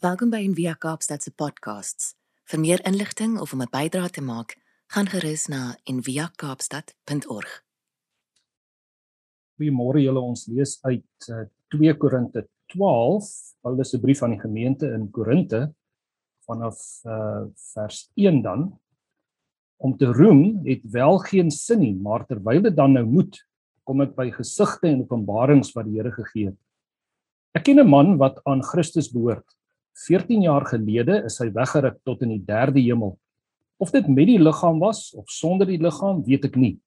Welkom by Envia Kaapstad se podcasts. Vir meer inligting of om 'n bydrae te maak, gaan gerus na enviakaapstad.org. Goeiemôre julle, ons lees uit uh, 2 Korinte 12, Paulus se brief aan die gemeente in Korinte vanaf uh, vers 1 dan. Om te roem het wel geen sin nie, maar terwyl dit dan nou moet, kom ek by gesigte en openbarings wat die Here gegee het. Ek ken 'n man wat aan Christus behoort 14 jaar gelede is hy weggeruk tot in die derde hemel. Of dit met die liggaam was of sonder die liggaam, weet ek nie.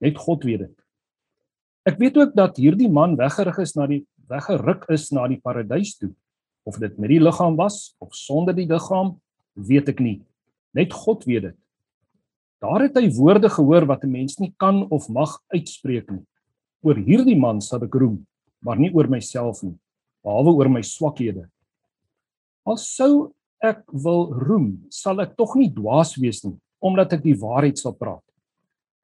Net God weet dit. Ek weet ook dat hierdie man weggeruk is na die weggeruk is na die paradys toe. Of dit met die liggaam was of sonder die liggaam, weet ek nie. Net God weet dit. Daar het hy woorde gehoor wat 'n mens nie kan of mag uitspreek nie. Oor hierdie man sal ek roem, maar nie oor myself nie, behalwe oor my swakhede. Al sou ek wil roem, sal ek tog nie dwaas wees nie, omdat ek die waarheid sal praat.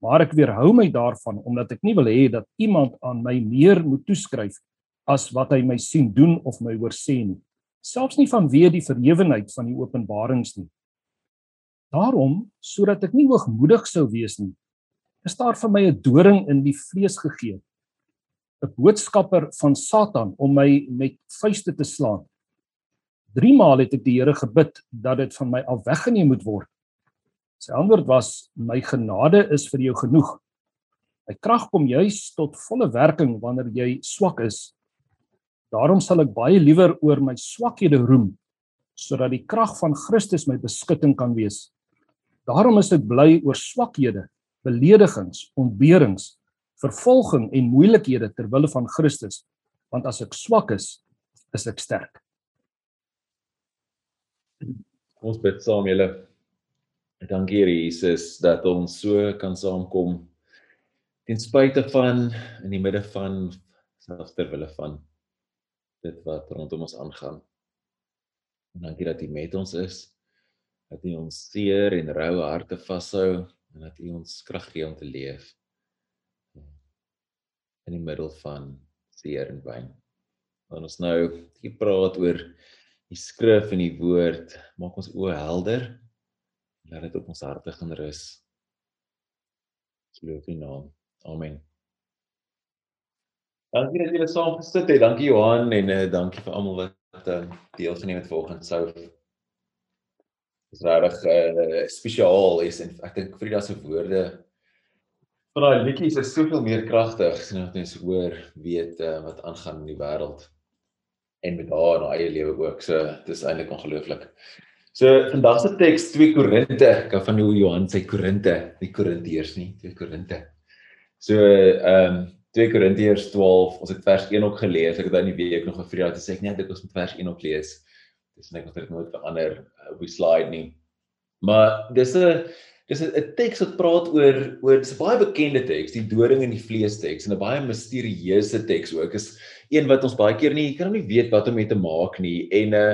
Maar ek weerhou my daarvan omdat ek nie wil hê dat iemand aan my meer moet toeskryf as wat hy my sien doen of my hoor sê nie, selfs nie vanweë die verhewenheid van die openbarings nie. Daarom, sodat ek nie hoogmoedig sou wees nie, is daar vir my 'n doring in die vlees gegee, 'n boodskapper van Satan om my met vuiste te slaan. 3 maal het ek die Here gebid dat dit van my af weggeneem moet word. Sy antwoord was: "My genade is vir jou genoeg. My krag kom juis tot volle werking wanneer jy swak is. Daarom sal ek baie liewer oor my swakhede roem, sodat die krag van Christus my beskutting kan wees. Daarom is ek bly oor swakhede, beledigings, ontberings, vervolging en moeilikhede ter wille van Christus, want as ek swak is, is ek sterk." Ons bid saam julle. Dankie Here Jesus dat ons so kan saamkom ten spyte van in die midde van selfs ter wille van dit wat rondom ons aangaan. En dankie dat U met ons is. Dat U ons seer en rou harte vashou en dat U ons krag gee om te leef in die middel van seer en pyn. Want ons nou hier praat oor die skrif en die woord maak ons oë helder. Laat dit op ons harte gaan rus. Loof U naam. Amen. Dankie dat julle saam gesit het. Dankie Johan en uh, dankie vir almal wat uh, deelgeneem het vanoggend. Sou is regtig uh, spesiaal is en ek dink Frida se woorde van daai liedjies is soveel meer kragtig as net mens hoor weet uh, wat aangaan in die wêreld en met haar en haar eie lewe ook. So dis eintlik ongelooflik. So vandag se teks 2 Korinte, hou van hoe Johan sê Korinte, nie Korintiërs nie, 2 Korinte. So ehm um, 2 Korintiërs 12, ons het vers 1 ook gelees. Ek het dan die week nog gevra dat sê ek net ek ons moet vers 1 ook lees. Dis net ons het nooit verander uh, op die slide nie. Maar dis 'n dis 'n teks wat praat oor oor 'n baie bekende teks, die doring in die vlees teks en 'n baie misterieuse teks ook. Is een wat ons baie keer nie kan nie weet wat om mee te maak nie en uh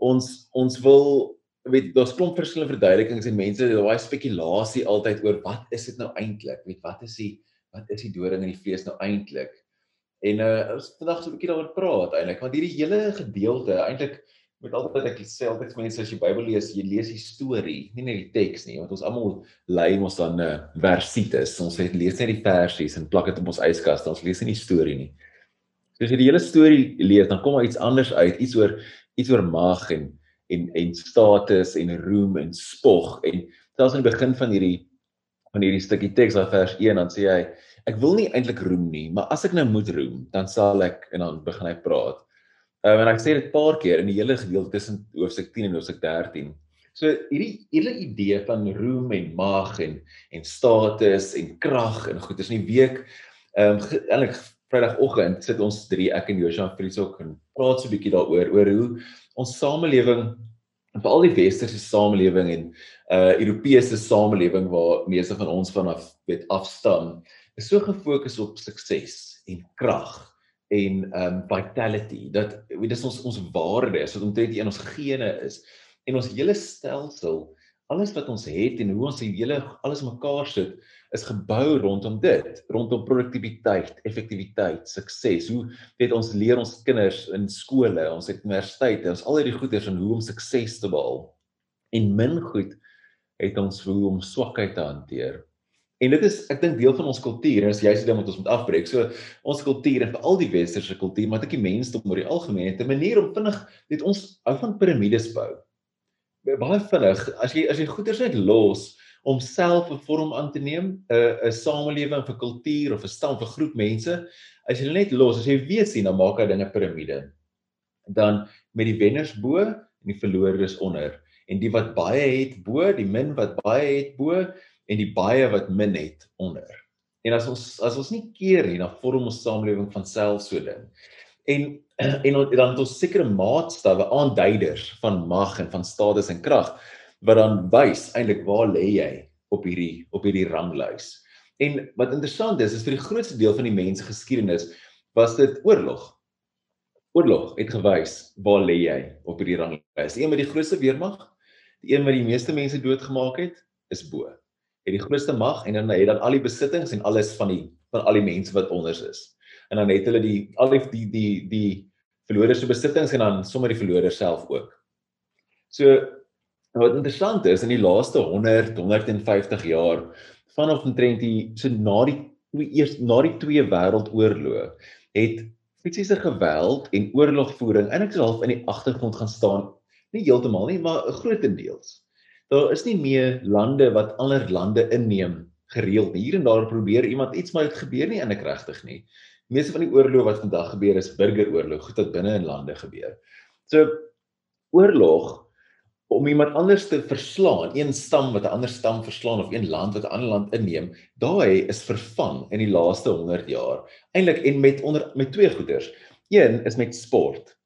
ons ons wil weet daar's klomp verskillende verduidelikings en mense het baie spekulasie altyd oor wat is dit nou eintlik? Weet wat is die wat is die doring in die vlees nou eintlik? En uh ons vandag so 'n bietjie daaroor praat eintlik want hierdie hele gedeelte eintlik met altyd ek sê altyd mense as jy Bybel lees, jy lees die storie, nie net die teks nie, want ons almal lei ons dan 'n uh, versites. Ons het lees net die versies en plak dit op ons yskas, ons lees nie die storie nie. As jy die hele storie lees, dan kom daar iets anders uit, iets oor iets oor mag en en en status en roem en spog en selfs aan die begin van hierdie van hierdie stukkie teks daar vers 1 dan sê hy ek wil nie eintlik roem nie, maar as ek nou moet roem, dan sal ek en dan begin hy praat. Ehm um, en ek sê dit paar keer in die hele gedeelte tussen hoofstuk 10 en hoofstuk 13. So hierdie hele idee van roem en mag en en status en krag en goed is in die week ehm um, eintlik Vrydagoggend sit ons drie ek en Joshua Friesok en praat so 'n bietjie daaroor oor hoe ons samelewing veral die westerse samelewing en uh Europese samelewing waar meeste van ons vanaf weet afstam is so gefokus op sukses en krag en um vitality dat weet dis ons ons waarde is wat omtrent in ons gene is en ons hele stelsel alles wat ons het en hoe ons die hele alles mekaar sit is gebou rondom dit, rondom produktiwiteit, effektiwiteit, sukses. Hoe weet ons leer ons kinders in skole, ons het universiteite, ons al hierdie goeders en hoe om sukses te behaal. En min goed het ons hoe om swakheid te hanteer. En dit is ek dink deel van ons kultuur en as jy sê dan moet ons moet afbreek. So ons kultuur en veral die westerse kultuur, maar ook die mensdom oor die algemeen het 'n manier om vinnig dit ons hou van piramides bou. Baie vinnig as jy as jy goeders net los om self 'n vorm aan te neem, 'n 'n samelewing vir kultuur of 'n stam vir groep mense, as jy net los, as jy weet sien dan maak hy dinge piramide. Dan met die wenners bo en die verloreres onder en die wat baie het bo, die min wat baie het bo en die baie wat min het onder. En as ons as ons nie keer nie, dan vorm ons samelewing van self so ding. En en dan het ons sekere maatstawwe, aanduiders van mag en van status en krag wat dan wys eintlik waar lê jy op hierdie op hierdie ranglys. En wat interessant is, is vir die grootste deel van die mens geskiedenis was dit oorlog. Oorlog het gewys waar lê jy op hierdie ranglys. Die een met die grootste weermag, die een wat die meeste mense doodgemaak het, is bo. Het die grootste mag en dan het dan al die besittings en alles van die van al die mense wat onder is. En dan het hulle die al die die die, die verlore se besittings en dan sommer die verlore self ook. So Nou wat interessant is in die laaste 100 150 jaar vanaf omtrent die so na die twee eers na die twee wêreldoorloë het fisiese geweld en oorlogvoering eintlik half in die agtergrond gaan staan. Nie heeltemal nie maar grootendeels. Daar is nie meer lande wat ander lande inneem gereeld hier en daar probeer iemand iets maar dit gebeur nie eintlik regtig nie. Meeste van die oorloë wat vandag gebeur is burgeroorlog goed wat binne in lande gebeur. So oorlog om iemand anders te verslaan, een stam wat 'n ander stam verslaan of een land wat 'n ander land inneem, daai is vervang in die laaste 100 jaar. Eintlik en met onder met twee goeders. Een is met sport.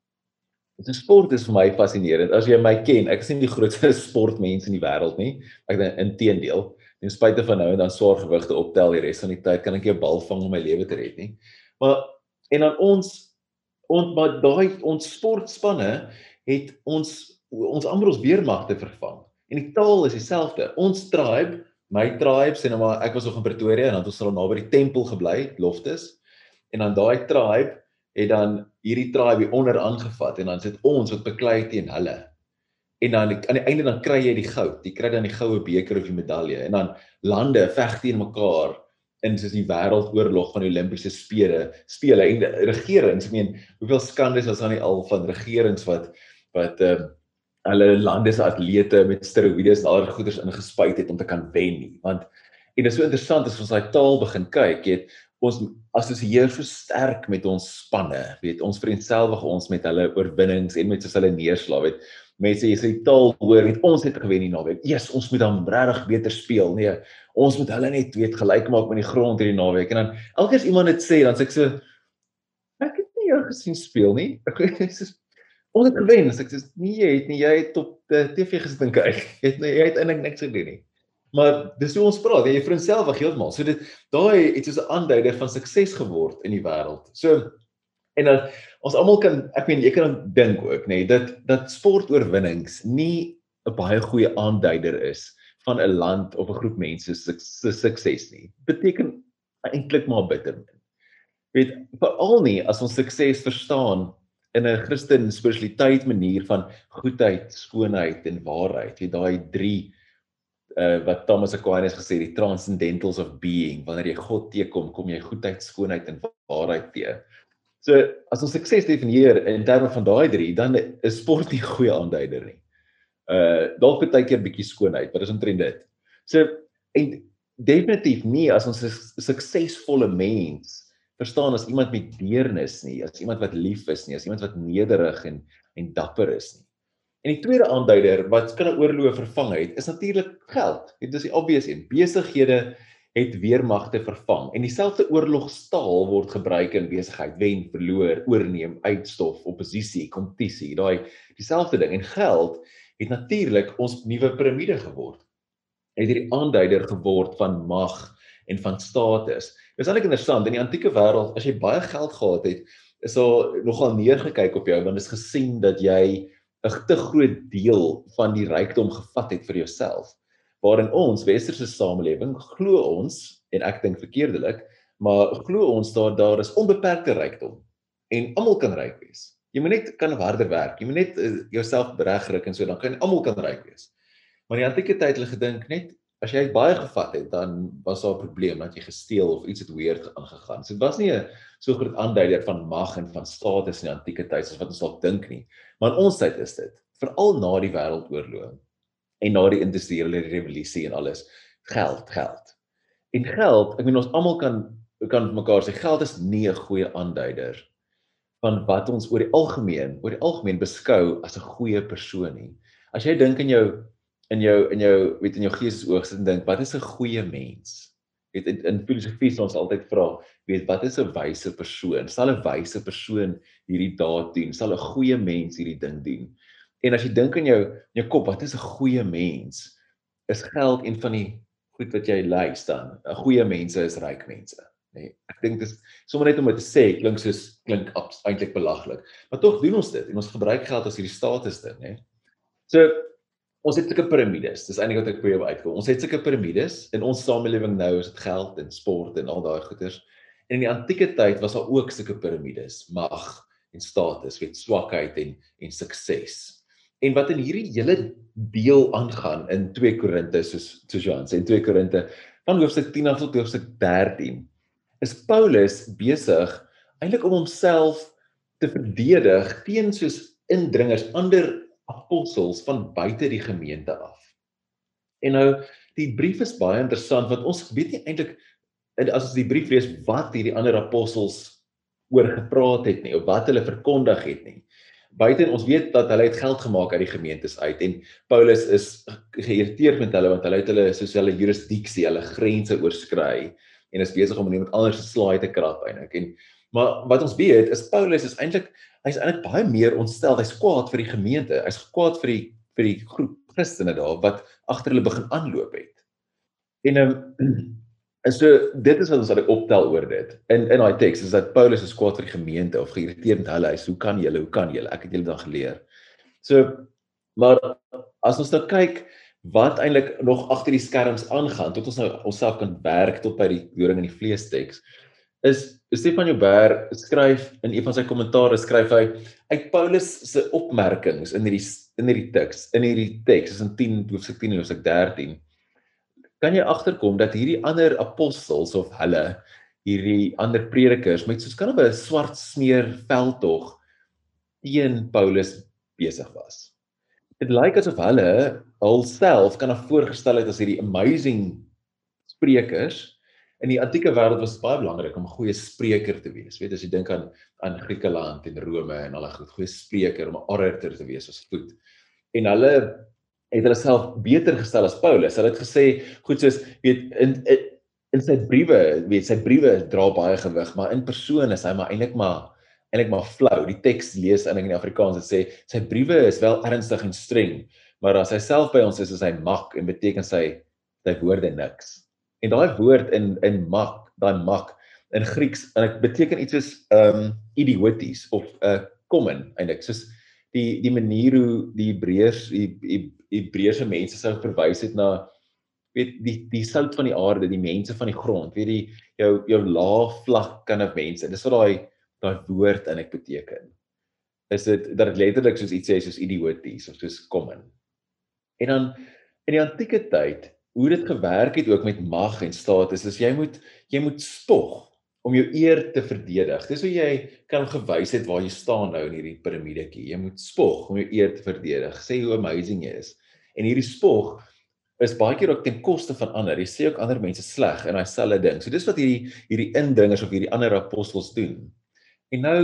Dit is sport is vir my fascinerend. As jy my ken, ek is nie die grootste sportmens in die wêreld nie. Ek dink inteendeel, ten spyte van nou en dan swaar gewigte optel die res van die tyd kan ek 'n bal vang om my lewe te red nie. Maar en dan ons ons maar daai ons sportspanne het ons ons amper ons weermagte vervang. En die taal is dieselfde. Ons tribe, my tribe sê nou maar ek was nog in Pretoria en dan ons al naby die tempel gebly, Loftus. En dan daai tribe het dan hierdie tribe onder aangevat en dan sit ons wat beklei teen hulle. En dan aan die einde dan kry jy die goud. Jy kry dan die goue beker of die medalje en dan lande veg teen mekaar in soos die wêreldoorlog van die Olimpiese spele, spele en regerings, ek meen, hoeveel skandes was aan die al van regerings wat wat ehm uh, hulle lande se atlete met steroïdes en allerlei goeders ingespuit het om te kan wen nie. Want en dit is so interessant as ons daai taal begin kyk, jy weet, ons assosieer versterk met ons spanne, weet ons vereenselwig ons met hulle oorwinnings en met soos hulle neerslae, weet mense jy sê die taal hoor, weet ons het gewen die naweek. Eers ons moet dan regtig beter speel. Nee, ons moet hulle net weet gelyk maak met die grond hierdie naweek. En dan elke keer as iemand dit sê, dan sê ek so ek het nie jou gesien speel nie. Ek sê ons het gewen. As ek sê nee, jy het nie jy het op die TV gesit en kyk. Jy het jy het eintlik niks gedoen nie. Maar dis hoe ons praat. Jy vir onsself wag heeltemal. So dit daai het soos 'n aanduider van sukses geword in die wêreld. So en dan ons almal kan ek meen jy kan dink ook nê nee, dat dat sportoorwinnings nie 'n baie goeie aanduider is van 'n land of 'n groep mense se sukses nie. Beteken eintlik maar bitter min. Weet veral nie as ons sukses verstaan in 'n Christen spiritualiteit manier van goedheid, skoonheid en waarheid. Jy daai 3 uh wat Thomas Aquinas gesê die transcendentals of being, wanneer jy God teekom, kom jy goedheid, skoonheid en waarheid te. So as ons sukses definieer in terme van daai 3, dan is sport nie goeie aanduider nie. Uh dalk baie keer bietjie skoonheid, maar dis omtrent dit. So en definitief nie as ons 'n suksesvolle mens verstaan as iemand met deernis nie, as iemand wat lief is nie, as iemand wat nederig en en dapper is nie. En die tweede aanduider wat kan 'n oorlog vervang het, is natuurlik geld. Dit is die obvious een. Besighede het weermagte vervang en dieselfde oorlogstaal word gebruik in besigheid: wen, verloor, oorneem, uitstof, oppositie, kompetisie, daai dieselfde ding. En geld het natuurlik ons nuwe piramide geword. Het hierdie aanduider geword van mag en van status. Dis eintlik interessant in die antieke wêreld as jy baie geld gehad het, is daar nogal neergekyk op jou want dit is gesien dat jy 'n te groot deel van die rykdom gevat het vir jouself. waarin ons westerse samelewing glo ons en ek dink verkeerdelik, maar glo ons daar daar is onbeperkte rykdom en almal kan ryk wees. Jy moet net kan harder werk. Jy moet net uh, jouself regryk en so dan kan almal kan ryk wees. Maar in antieke tyd het hulle gedink net as jy baie gevat het, dan was daar 'n probleem dat jy gesteel of iets het weird aangegaan. So dit was nie 'n so groot aanduider van mag en van status in die antieke tyd soos wat ons dalk dink nie. Maar in ons tyd is dit veral na die wêreldoorlog en na die industriële revolusie en alles geld, geld. En geld, ek meen ons almal kan kan mekaar sê geld is nie 'n goeie aanduider van wat ons oor die algemeen, oor die algemeen beskou as 'n goeie persoon nie. As jy dink in jou in jou in jou weet in jou geesoog sit en dink wat is 'n goeie mens? Weet in, in filosofie sal ons altyd vra, weet wat is 'n wyse persoon? Sal 'n wyse persoon hierdie daad doen? Sal 'n goeie mens hierdie ding doen? En as jy dink in jou in jou kop, wat is 'n goeie mens? Is geld een van die goed wat jy lys dan. 'n Goeie mense is ryk mense. Nee, ek dink dis sommer net om dit te sê, klink soos klink eintlik belaglik. Maar tog doen ons dit en ons gebruik geld as hierdie status ding, hè. So ons het sulke piramides. Dis eintlik wat ek probeer uitkom. Ons het sulke piramides in ons samelewing nou is dit geld en sport en al daai goeders. En in die antieke tyd was daar ook sulke piramides, mag en status, weet swakheid en en sukses. En wat in hierdie hele deel aangaan in 2 Korinte soos soos Johan sê in 2 Korinte van hoofstuk 10 af tot hoofstuk 13 is Paulus besig eintlik om homself te verdedig teen soos indringers, ander apostels van buite die gemeente af. En nou die brief is baie interessant want ons weet nie eintlik as ons die brief lees wat hierdie ander apostels oor gepraat het nie of wat hulle verkondig het nie. Buiten ons weet dat hulle het geld gemaak uit die gemeentes uit en Paulus is geïrriteerd met hulle want hulle het hulle soos hulle jurisdiksie, hulle grense oorskry en is besig om iemand anders se slaai te krap eintlik. En maar wat ons weet is Paulus is eintlik hy's eintlik baie meer ontstel. Hy's kwaad vir die gemeente. Hy's kwaad vir die vir die groep Christene daar wat agter hulle begin aanloop het. En ehm um, en so dit is wat ons al optel oor dit. In in daai teks is dat Paulus is kwaad vir die gemeente of geïrriteerd met hulle. Hy's hoe kan julle? Hoe kan julle? Ek het julle dan geleer. So maar as ons nou kyk wat eintlik nog agter die skerms aangaan tot ons nou onsself kan werk tot by die doring in die vlees teks is Stefan Joubert skryf in een van sy kommentaare skryf hy uit Paulus se opmerkings in hierdie in hierdie teks in hierdie teks is in 10 hoofstuk 10 en hoofstuk 13 kan jy agterkom dat hierdie ander apostels of hulle hierdie ander predikers met soos kan 'n swart smeer veldtog teen Paulus besig was. Dit lyk asof hulle hulself kan voorgestel het as hierdie amazing sprekers in die antieke wêreld was dit baie belangrik om 'n goeie spreker te wees. Weet as jy dink aan aan Griekeland en Rome en al daai goed, goeie spreker om 'n orator te wees was goed. En hulle het hulle self beter gestel as Paulus. Hulle het gesê, goed soos weet in in sy briewe, weet sy briewe dra baie gewig, maar in persoon is hy maar eintlik maar eintlik maar flou. Die teks lees in in Afrikaans dit sê sy briewe is wel ernstig en streng, maar as hy self by ons is, is hy mak en beteken sy sy woorde niks. En daai woord in in mak, daai mak in Grieks en dit beteken iets soos ehm um, idioties of 'n uh, common eintlik soos die die manier hoe die Hebreërs die Hebreëse mense sou verwys het na weet die die sout van die aarde, die mense van die grond, weet die jou jou lae vlak kan of mense. Dis wat daai daai woord in ek beteken. Is dit dat dit letterlik soos iets sê soos idioties of soos common. En dan in die antieke tyd hoe dit gewerk het ook met mag en status is jy moet jy moet spog om jou eer te verdedig. Dis hoe jy kan gewys het waar jy staan nou in hierdie piramidetjie. Jy moet spog om jou eer te verdedig. Sê hoe amazing jy is. En hierdie spog is baie keer ook ten koste van ander. Jy sê ook ander mense sleg in daai selfde ding. So dis wat hierdie hierdie indringers of hierdie ander apostels doen. En nou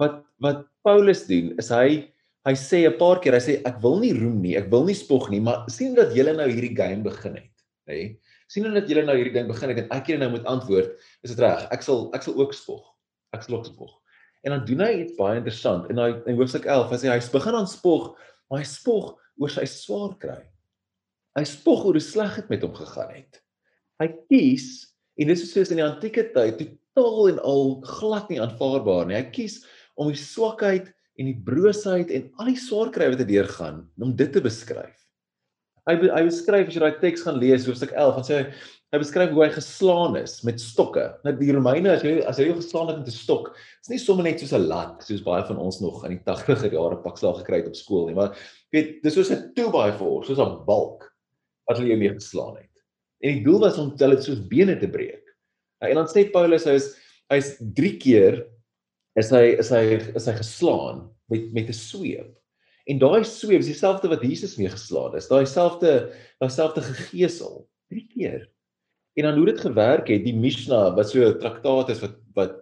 wat wat Paulus doen is hy hy sê 'n paar keer, hy sê ek wil nie roem nie, ek wil nie spog nie, maar sien dat julle nou hierdie game begin het, nê? Sien dat julle nou hierdie ding begin het en ek hier nou moet antwoord, is dit reg? Ek sal ek sal ook spog. Ek sal ook spog. En dan doen hy iets baie interessant in daai in hoofstuk 11, hy sê hy begin aan spog, maar hy spog oor sy swaar kry. Hy spog oor hoe sleg dit met hom gegaan het. Hy kies en dit is soos in die antieke tyd totaal en al glad nie aanvaarbaar nie. Hy kies om die swakheid en die broosheid en al die swaar kry wat hy deurgaan om dit te beskryf. Hy hy beskryf as jy daai teks gaan lees hoofstuk 11, dan sê hy hy beskryf hoe hy geslaan is met stokke. Nou die Romeine as jy as hy geslaan het met 'n stok, is nie sommer net soos 'n lat soos baie van ons nog in die 80er jare pak slag gekry het op skool nie, maar weet dis soos 'n 2 by 4, soos 'n balk wat hulle jou mee geslaan het. En die doel was om hulle soos bene te breek. Nou, en dan sê Paulus hy is hy's 3 keer is hy is hy is hy geslaan met met 'n sweep. En daai sweep is dieselfde wat Jesus mee geslaan is. Daai selfde daai selfde gegeesel 3 keer. En dan hoe dit gewerk het, die Mishnah wat so 'n traktaat is wat wat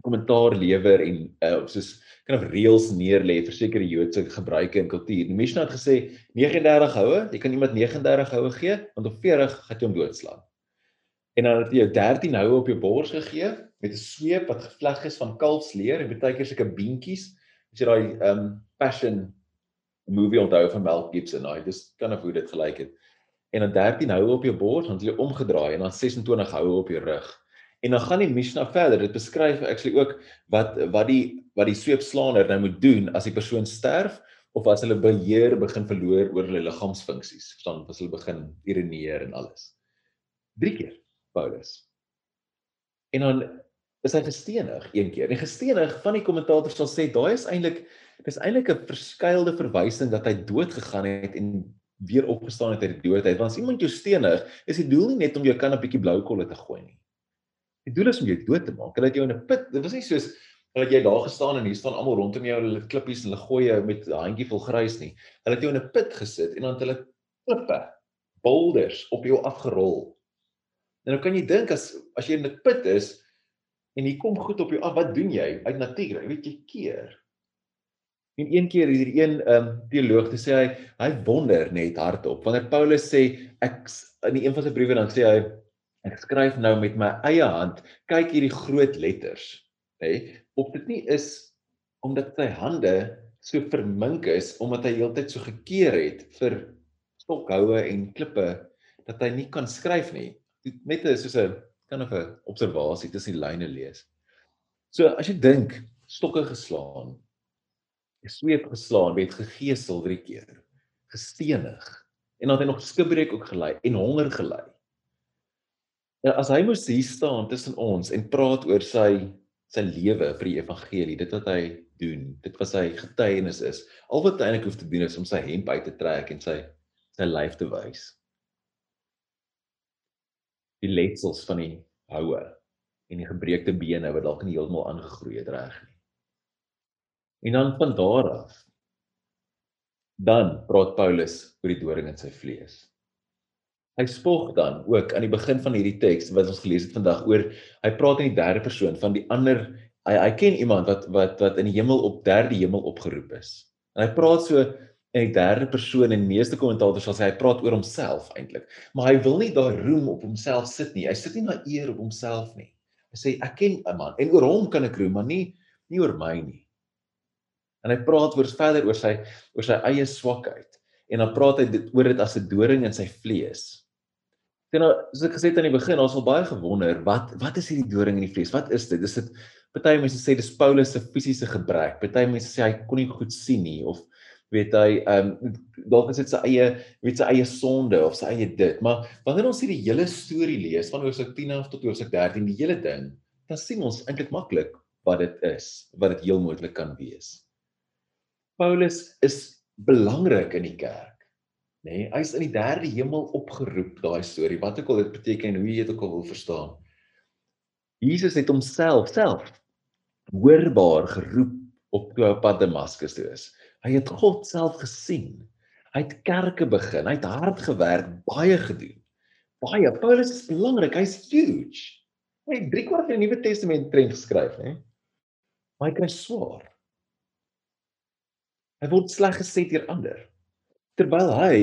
kommentaar lewer en uh, soos kan of reëls neerlê vir sekere Joodse gebruike en kultuur. Die Mishnah het gesê 39 houe, jy kan iemand 39 houe gee, want op 40 gaan jy hom doodslaan. En dan het jy 13 houe op jou bors gegee met 'n sweep wat gevleg is van kalfsleer en baie keer sulke beentjies. As jy daai um passion movie onthou van Mel Gibson, nou, dis kan of hoe dit gelyk het en dan 13 houe op jou bors, dan jy omgedraai en dan 26 houe op jou rug. En dan gaan die Mishnah verder. Dit beskryf actually ook wat wat die wat die sweepslaaner nou moet doen as die persoon sterf of as hulle beheer begin verloor oor hulle liggaamsfunksies. Verstaan, as hulle begin urineer en alles. Drie keer Paulus. En dan is hy gestenig een keer. En gestenig van die kommentators sal sê daai is eintlik dis eintlik 'n verskeidelde verwysing dat hy dood gegaan het en weer opgestaan het uit die dood uit. Want as iemand jou stenig, is die doel nie net om jou kan 'n bietjie blou kolle te gooi nie. Die doel is om jou dood te maak. Hulle het jou in 'n put. Dit was nie soos dat jy daar gestaan en hier staan almal rondom jou, hulle klippies en hulle gooi jou met 'n handjie vol grys nie. Hulle het jou in 'n put gesit en dan het hulle klippe, boulders op jou afgerol. En nou kan jy dink as as jy in 'n put is en hier kom goed op jou af, wat doen jy uit natuur? Jy weet jy keer. En een keer is hier een ehm um, teoloog te sê hy hy wonder net hardop wanneer Paulus sê ek in een van sy briewe dan sê hy ek skryf nou met my eie hand kyk hierdie groot letters nê of dit nie is omdat sy hande so vermink is omdat hy heeltyd so gekeer het vir stokhoue en klippe dat hy nie kan skryf nie net soos 'n kan of 'n observasie tussen die lyne lees so as jy dink stokke geslaan 'n sweep geslaan, het gegeesel drie keer, gestenig en dan het hy nog skibreek ook gelei en honger gelei. En as hy moes hier staan tussen ons en praat oor sy sy lewe vir die evangelie, dit wat hy doen, dit wat sy getuienis is, al wat hy eintlik hoef te doen is om sy hemp uit te trek en sy sy lyf te wys. Die letsels van die houe en die gebreekte bene wat dalk nie heeltemal aangegroei het reg nie. En dan van daar af dan praat Paulus oor die doring in sy vlees. Hy spog dan ook aan die begin van hierdie teks wat ons gelees het vandag oor hy praat in die derde persoon van die ander hy hy ken iemand wat wat wat in die hemel op derde hemel opgeroep is. En hy praat so in die derde persoon en meeste kommentators sal sê hy praat oor homself eintlik. Maar hy wil nie daar roem op homself sit nie. Hy sit nie na eer op homself nie. Hy sê ek ken 'n man en oor hom kan ek roem, maar nie nie oor my nie. En hy praat oor verder oor sy oor sy eie swakheid en dan praat hy dit oor dit as 'n doring in sy vlees. Sien nou, soos ek gesê het aan die begin, ons al baie gewonder, wat wat is hierdie doring in die vlees? Wat is dit? Is dit party mense sê dis Paulus se fisiese gebrek. Party mense sê hy kon nie goed sien nie of weet hy ehm um, dalk is dit sy eie weet sy eie sonde of sy eie dit. Maar wanneer ons hierdie hele storie lees van Hoofstuk 10 af tot Hoofstuk 13, die hele ding, dan sien ons eintlik maklik wat dit is, wat dit heel moontlik kan wees. Paulus is belangrik in die kerk. Nê, nee, hy's in die derde hemel opgeroep, daai storie. Wat ook al dit beteken en hoe jy dit ook al wil verstaan. Jesus het homself self hoorbaar geroep op toe op pad Damaskus toe is. Hy het God self gesien. Hy het kerke begin, hy het hard gewerk, baie gedoen. Baie Paulus is belangrik, hy's huge. Hy het 3 kwart van die Nuwe Testament trend geskryf, hè. Maar hy kry swaar. Hy word sleg gesê deur ander. Terwyl hy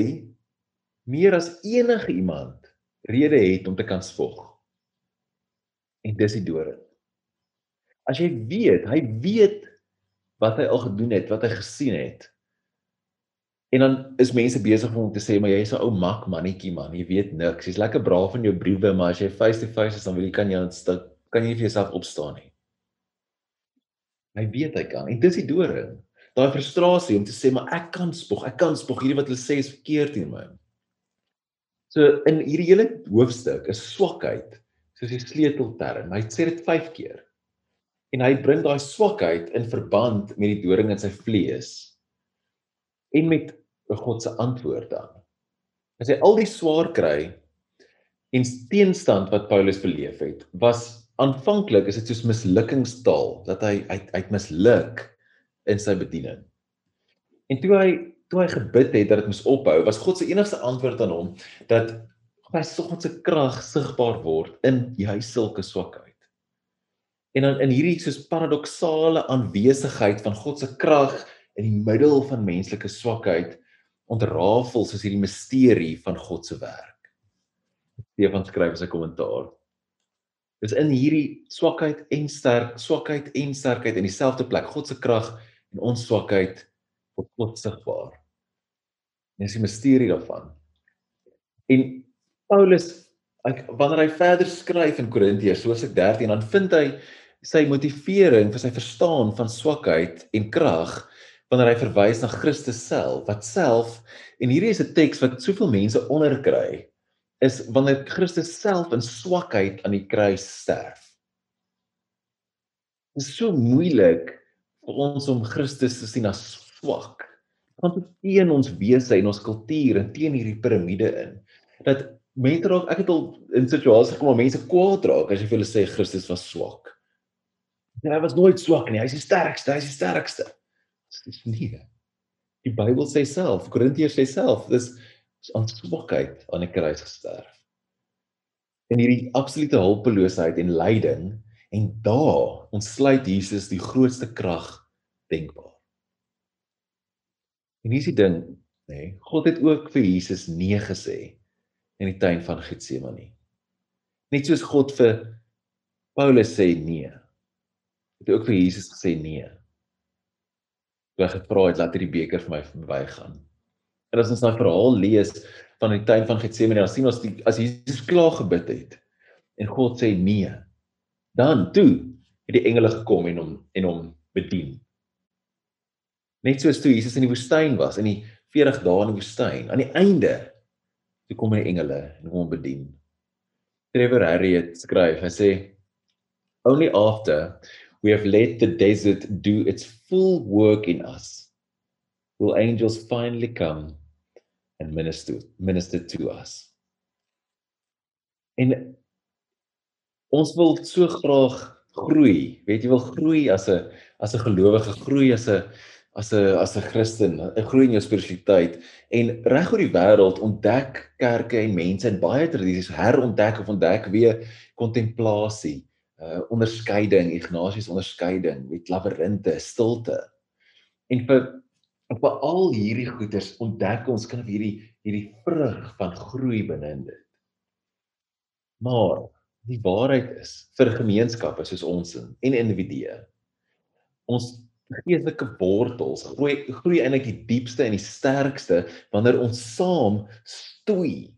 meer as enige iemand rede het om te kan spog. En dis die doring. As jy weet, hy weet wat hy al gedoen het, wat hy gesien het. En dan is mense besig om te sê maar jy's 'n ou mak mannetjie man, jy weet niks. Jy's lekker braaf in jou briewe, maar as jy face to face is dan wil jy kan jy kan jy vir jouself opstaan nie. Hy weet hy kan. En dis die doring daai frustrasie om te sê maar ek kan spog, ek kan spog, hierdie wat hulle sê is verkeerd teen my. So in hierdie hele hoofstuk is swakheid soos die sleutelterm. Hy sê dit 5 keer. En hy bring daai swakheid in verband met die doring in sy vlees en met God se antwoord dan. As hy al die swaar kry en teenstand wat Paulus beleef het, was aanvanklik is dit soos mislukking,staal dat hy uit uit misluk in sy bediening. En toe hy toe hy gebid het dat dit moes ophou, was God se enigste antwoord aan hom dat hy God se krag sigbaar word in juis sulke swakheid. En dan in hierdie soos paradoksale aanwesigheid van God se krag in die middel van menslike swakheid ontrafel soos hierdie misterie van God se werk. Stefan skryf in sy kommentaar. Dis in hierdie swakheid en sterk, swakheid en sterkheid in dieselfde plek, God se krag en ons swakheid word God sigbaar. Dis die misterie daarvan. En Paulus ek wanneer hy verder skryf in Korintiërs soos ek 13 dan vind hy sy motivering vir sy verstaan van swakheid en krag wanneer hy verwys na Christus self wat self en hierdie is 'n teks wat soveel mense onderkry is wanneer Christus self in swakheid aan die kruis sterf. Dit is so moeilik vir ons om Christus te sien as swak. Want dit teen ons wese en ons kultuur en teen hierdie piramide in. Dat mense raak ek het al in situasies gekom waar mense kwaad raak as jy vir hulle sê Christus was swak. En hy was nooit swak nie, hy is die sterkste, hy is die sterkste. Dis nie. Die Bybel sê self, Korintiërs sê self, dis aan swakheid aan die kruis gesterf. En hierdie absolute hulpeloosheid en lyding en daar ontsluit Jesus die grootste krag denkbaar. En hier is die ding, nê, nee, God het ook vir Jesus nee gesê in die tuin van Getsemane. Net soos God vir Paulus sê nee, het hy ook vir Jesus gesê nee. Toe hy gevra het laat hierdie beker vir my verbygaan. En as ons daai verhaal lees van die tuin van Getsemane, dan sien ons die, as Jesus klaar gebid het en God sê nee, dan toe het die engele gekom en hom en hom bedien. Net soos toe Jesus in die woestyn was, in die 40 dae in die woestyn, aan die einde toe kom die engele en hom bedien. Trevor Harriet skryf, hy sê only after we have let the desert do its full work in us will angels finally come and minister minister to us. En ons wil so graag groei. Weet jy wil groei as 'n as 'n gelowige, groei as 'n as 'n as 'n Christen, 'n groei in jou spiritualiteit en reg oor die wêreld ontdek kerke en mense in baie tradisies herontdek of ontdek weer kontemplasie, uh onderskeiding, Ignatius onderskeiding, met labirinte, stilte. En vir op al hierdie goeders ontdek ons kan hierdie hierdie vrug van groei binne in dit. Maar die waarheid is vir gemeenskappe soos ons en individue ons geestelike wortels groei groei eintlik die diepste en die sterkste wanneer ons saam stoei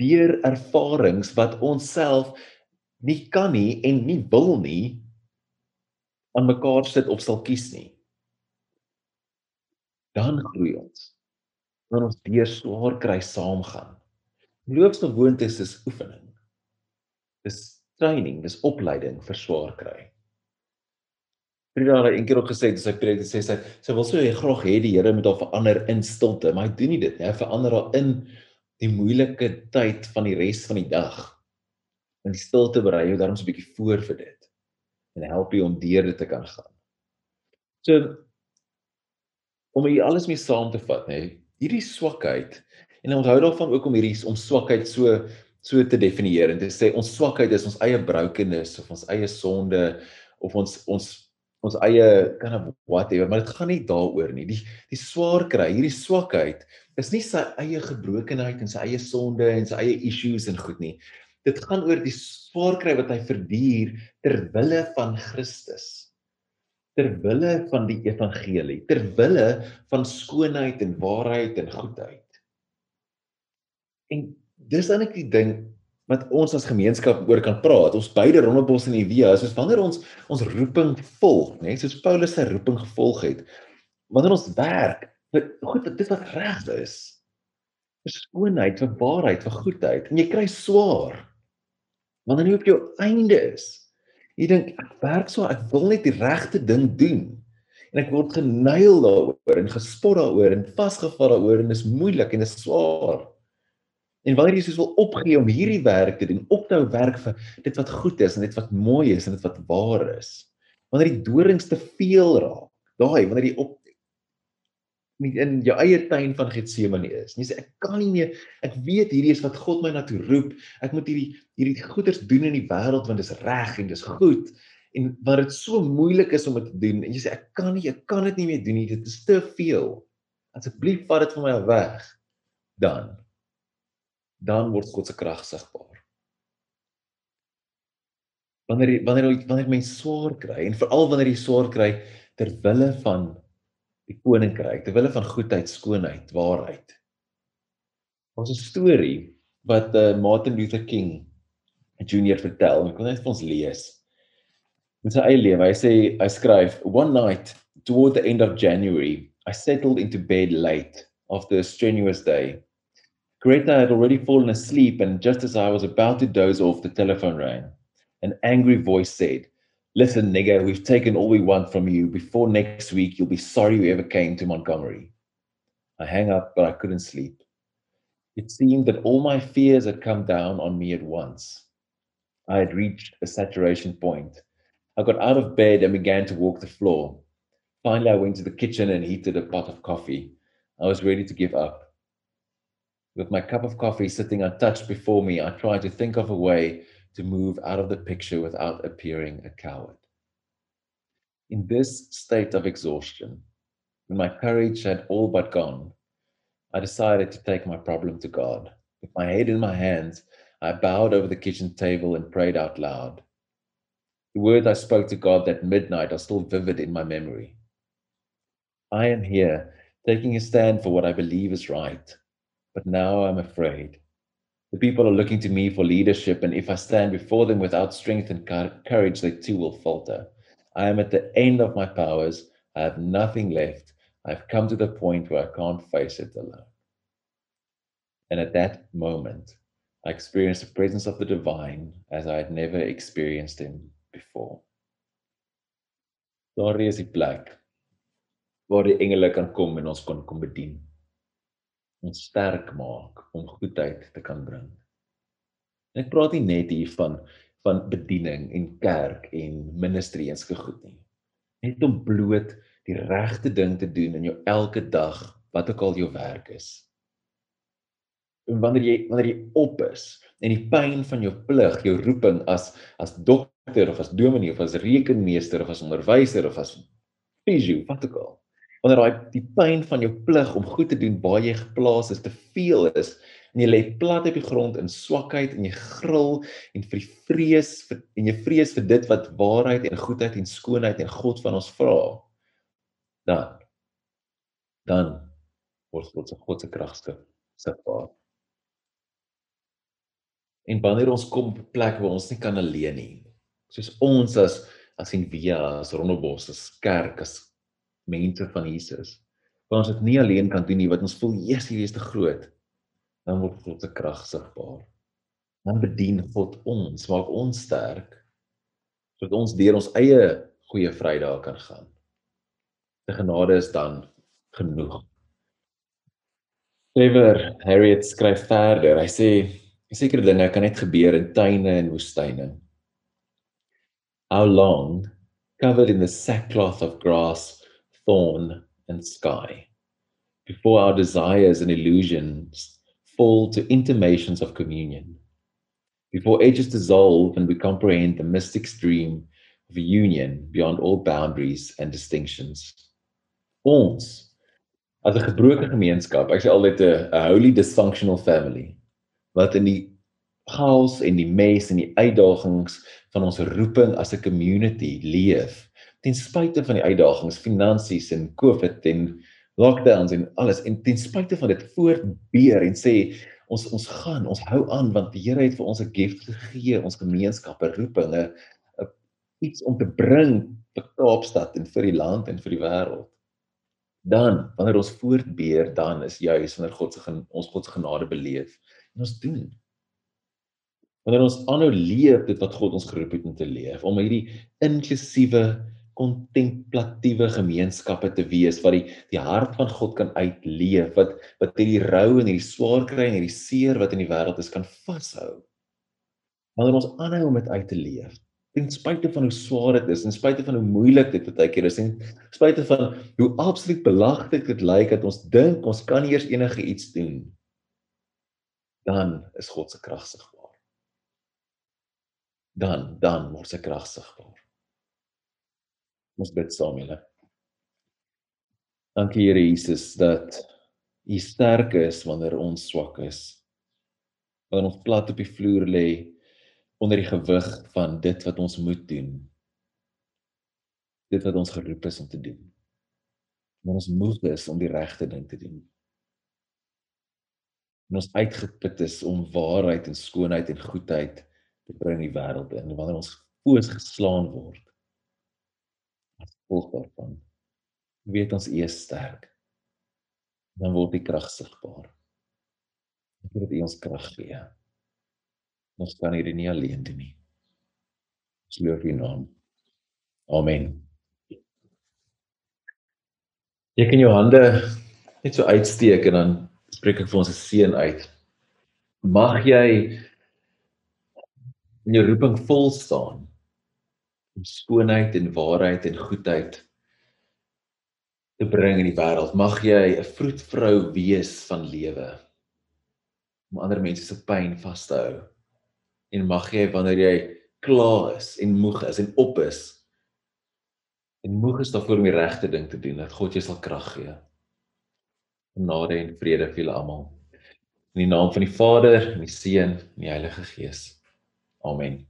deur ervarings wat ons self nie kan nie en nie wil nie aan mekaar sit of sal kies nie. Dan groei ons. Wanneer ons deur swaar kry saam gaan geloofsgewoontes is oefening. Dis training dis opleiding vir swaar kry. Frida het eendag gesê dis sy preek sê sy sy wil so graag hê die Here moet haar verander in stilte, maar hy doen nie dit nie. Hy verander haar in die moeilike tyd van die res van die dag. In stilte berei jou daarom so 'n bietjie voor vir dit en help jou om deur dit te kan gaan. So om hier alles mee saam te vat, nê, hierdie swakheid en onthou daarvan ook om hierdie om swakheid so so te definieer en te sê ons swakheid is ons eie brokenness of ons eie sonde of ons ons ons eie kind of whatever, maar dit gaan nie daaroor nie. Die die swaar kry, hierdie swakheid is nie sy eie gebrokenheid en sy eie sonde en sy eie issues en goed nie. Dit gaan oor die swaar kry wat hy verduur ter wille van Christus. Ter wille van die evangelie, ter wille van skoonheid en waarheid en goedheid. En dis dan ek die ding wat ons as gemeenskap oor kan praat. Ons beide rondebos via is soos wanneer ons ons roeping volg, né? Soos Paulus sy roeping gevolg het. Wanneer ons werk, goed, dit wat reg is. vir skoonheid, vir waarheid, vir goedheid en jy kry swaar. Wanneer jy op jou einde is, jy dink ek werk so, ek wil net die regte ding doen. En ek word genuil daaroor en gespot daaroor en vasgevall daaroor en dit is moeilik en dit is swaar. En wanneer jy soos wil opgee om hierdie werk te doen, ophou werk vir dit wat goed is en dit wat mooi is en dit wat waar is. Wanneer die dorings te veel raak, daai wanneer jy op in jou eie tuin van Getsemane is. Jy sê ek kan nie meer. Ek weet hierdie is wat God my na toe roep. Ek moet hierdie hierdie goeders doen in die wêreld want dit is reg en dis goed. En wat dit so moeilik is om dit te doen en jy sê ek kan nie, ek kan dit nie meer doen nie. Dit is te veel. Asseblief vat dit van my weg. Dan dan word God se krag sigbaar. Wanneer wanneer wanneer mense swaar kry en veral wanneer jy swaar kry ter wille van die koninkryk, ter wille van goedheid, skoonheid, waarheid. Ons 'n storie wat uh, Martin Luther King Junior vertel. Ek wil net vir ons lees. In sy eie lewe, hy sê hy skryf, "One night toward the end of January, I settled into bed late after a strenuous day. Greta had already fallen asleep and just as I was about to doze off, the telephone rang. An angry voice said, Listen, nigger, we've taken all we want from you. Before next week, you'll be sorry you ever came to Montgomery. I hang up, but I couldn't sleep. It seemed that all my fears had come down on me at once. I had reached a saturation point. I got out of bed and began to walk the floor. Finally, I went to the kitchen and heated a pot of coffee. I was ready to give up. With my cup of coffee sitting untouched before me, I tried to think of a way to move out of the picture without appearing a coward. In this state of exhaustion, when my courage had all but gone, I decided to take my problem to God. With my head in my hands, I bowed over the kitchen table and prayed out loud. The words I spoke to God that midnight are still vivid in my memory. I am here, taking a stand for what I believe is right, but now I'm afraid. The people are looking to me for leadership, and if I stand before them without strength and courage, they too will falter. I am at the end of my powers. I have nothing left. I've come to the point where I can't face it alone. And at that moment, I experienced the presence of the divine as I had never experienced him before. Daar is die plek waar die engele kan kom en ons kon kom bedien ons sterk maak om goedheid te kan bring. En ek praat nie net hier van van bediening en kerk en ministry ens gegoed nie. Net om bloot die regte ding te doen in jou elke dag, wat ook al jou werk is. En wanneer jy wanneer jy op is en die pyn van jou plig, jou roeping as as dokter of as dominee of as rekenmeester of as onderwyser of as fisio, wat ook al wanneer daai die pyn van jou plig om goed te doen waar jy geplaas is te veel is en jy lê plat op die grond in swakheid en jy gril en vir die vrees vir, en jy vrees vir dit wat waarheid en goedheid en skoonheid en God van ons vra dan dan word God se God se krag sigbaar en wanneer ons kom op 'n plek waar ons nie kan alleen nie soos ons as as in via as Rondebos as kerk as mense van Jesus. Want ons dit nie alleen kan doen nie, wat ons voel Jesus hier is te groot, dan word God se krag sigbaar. Dan bedien God ons, maak ons sterk sodat ons deur ons eie goeie Vrydag kan gaan. Die genade is dan genoeg. Trevor Harriet skryf verder. Hy sê sekere dinge kan net gebeur in tuine en woestyne. How long covered in the sackcloth of grass thorn, and sky. Before our desires and illusions fall to intimations of communion. Before ages dissolve and we comprehend the mystic stream of union beyond all boundaries and distinctions. Ons, as 'n gebroke gemeenskap, ek sê altyd 'n holy dysfunctional family, wat in die chaos en die mes en die uitdagings van ons roeping as 'n community leef ten spyte van die uitdagings, finansies en COVID en lockdowns en alles en ten spyte van dit voortbeer en sê ons ons gaan, ons hou aan want die Here het vir ons 'n gift gegee, ons gemeenskappe roepinge iets om te bring vir Kaapstad en vir die land en vir die wêreld. Dan wanneer ons voortbeer, dan is juis wanneer God se ons God se genade beleef en ons doen. Wanneer ons aanhou leef dit wat God ons geroep het om te leef, om hierdie inklusiewe kontemplatiewe gemeenskappe te wees wat die die hart van God kan uitleef wat wat hierdie rou en hierdie swaar kry en hierdie seer wat in die wêreld is kan vashou. Wanneer ons aanhou om dit uit te leef, ten spyte van hoe swaar dit is, ten spyte van hoe moeilik dit baie keer is, ten spyte van hoe absoluut belaglik dit lyk dat ons dink ons kan eers enige iets doen, dan is God se krag sigbaar. Dan dan word sy krag sigbaar. Ons bid saam julle. Dankie Here Jesus dat U sterk is wanneer ons swak is. Wanneer ons plat op die vloer lê onder die gewig van dit wat ons moet doen. Dit wat ons geroep is om te doen. Wanneer ons moeg is om die regte ding te doen. En ons uitgeput is om waarheid en skoonheid en goedheid te bring in die wêreld en wanneer ons foos geslaan word gevolg daarvan. Weet ons is sterk. Dan word die krag sigbaar. Ek weet dat U ons krag gee. Ons kan hierdie nie alleen doen nie. Ons loof U naam. Amen. Jy kan jou hande net so uitsteek en dan spreek ek vir ons 'n seën uit. Mag jy in jou roeping vol staan skoonheid en waarheid en goedheid te bring in die wêreld. Mag jy 'n vroedvrou wees van lewe om ander mense se pyn vas te hou. En mag jy wanneer jy klaar is en moeg is en op is en moeg is daarvoor om die regte ding te doen, dat God jou sal krag gee. Genade en vrede vir julle almal. In die naam van die Vader en die Seun en die Heilige Gees. Amen.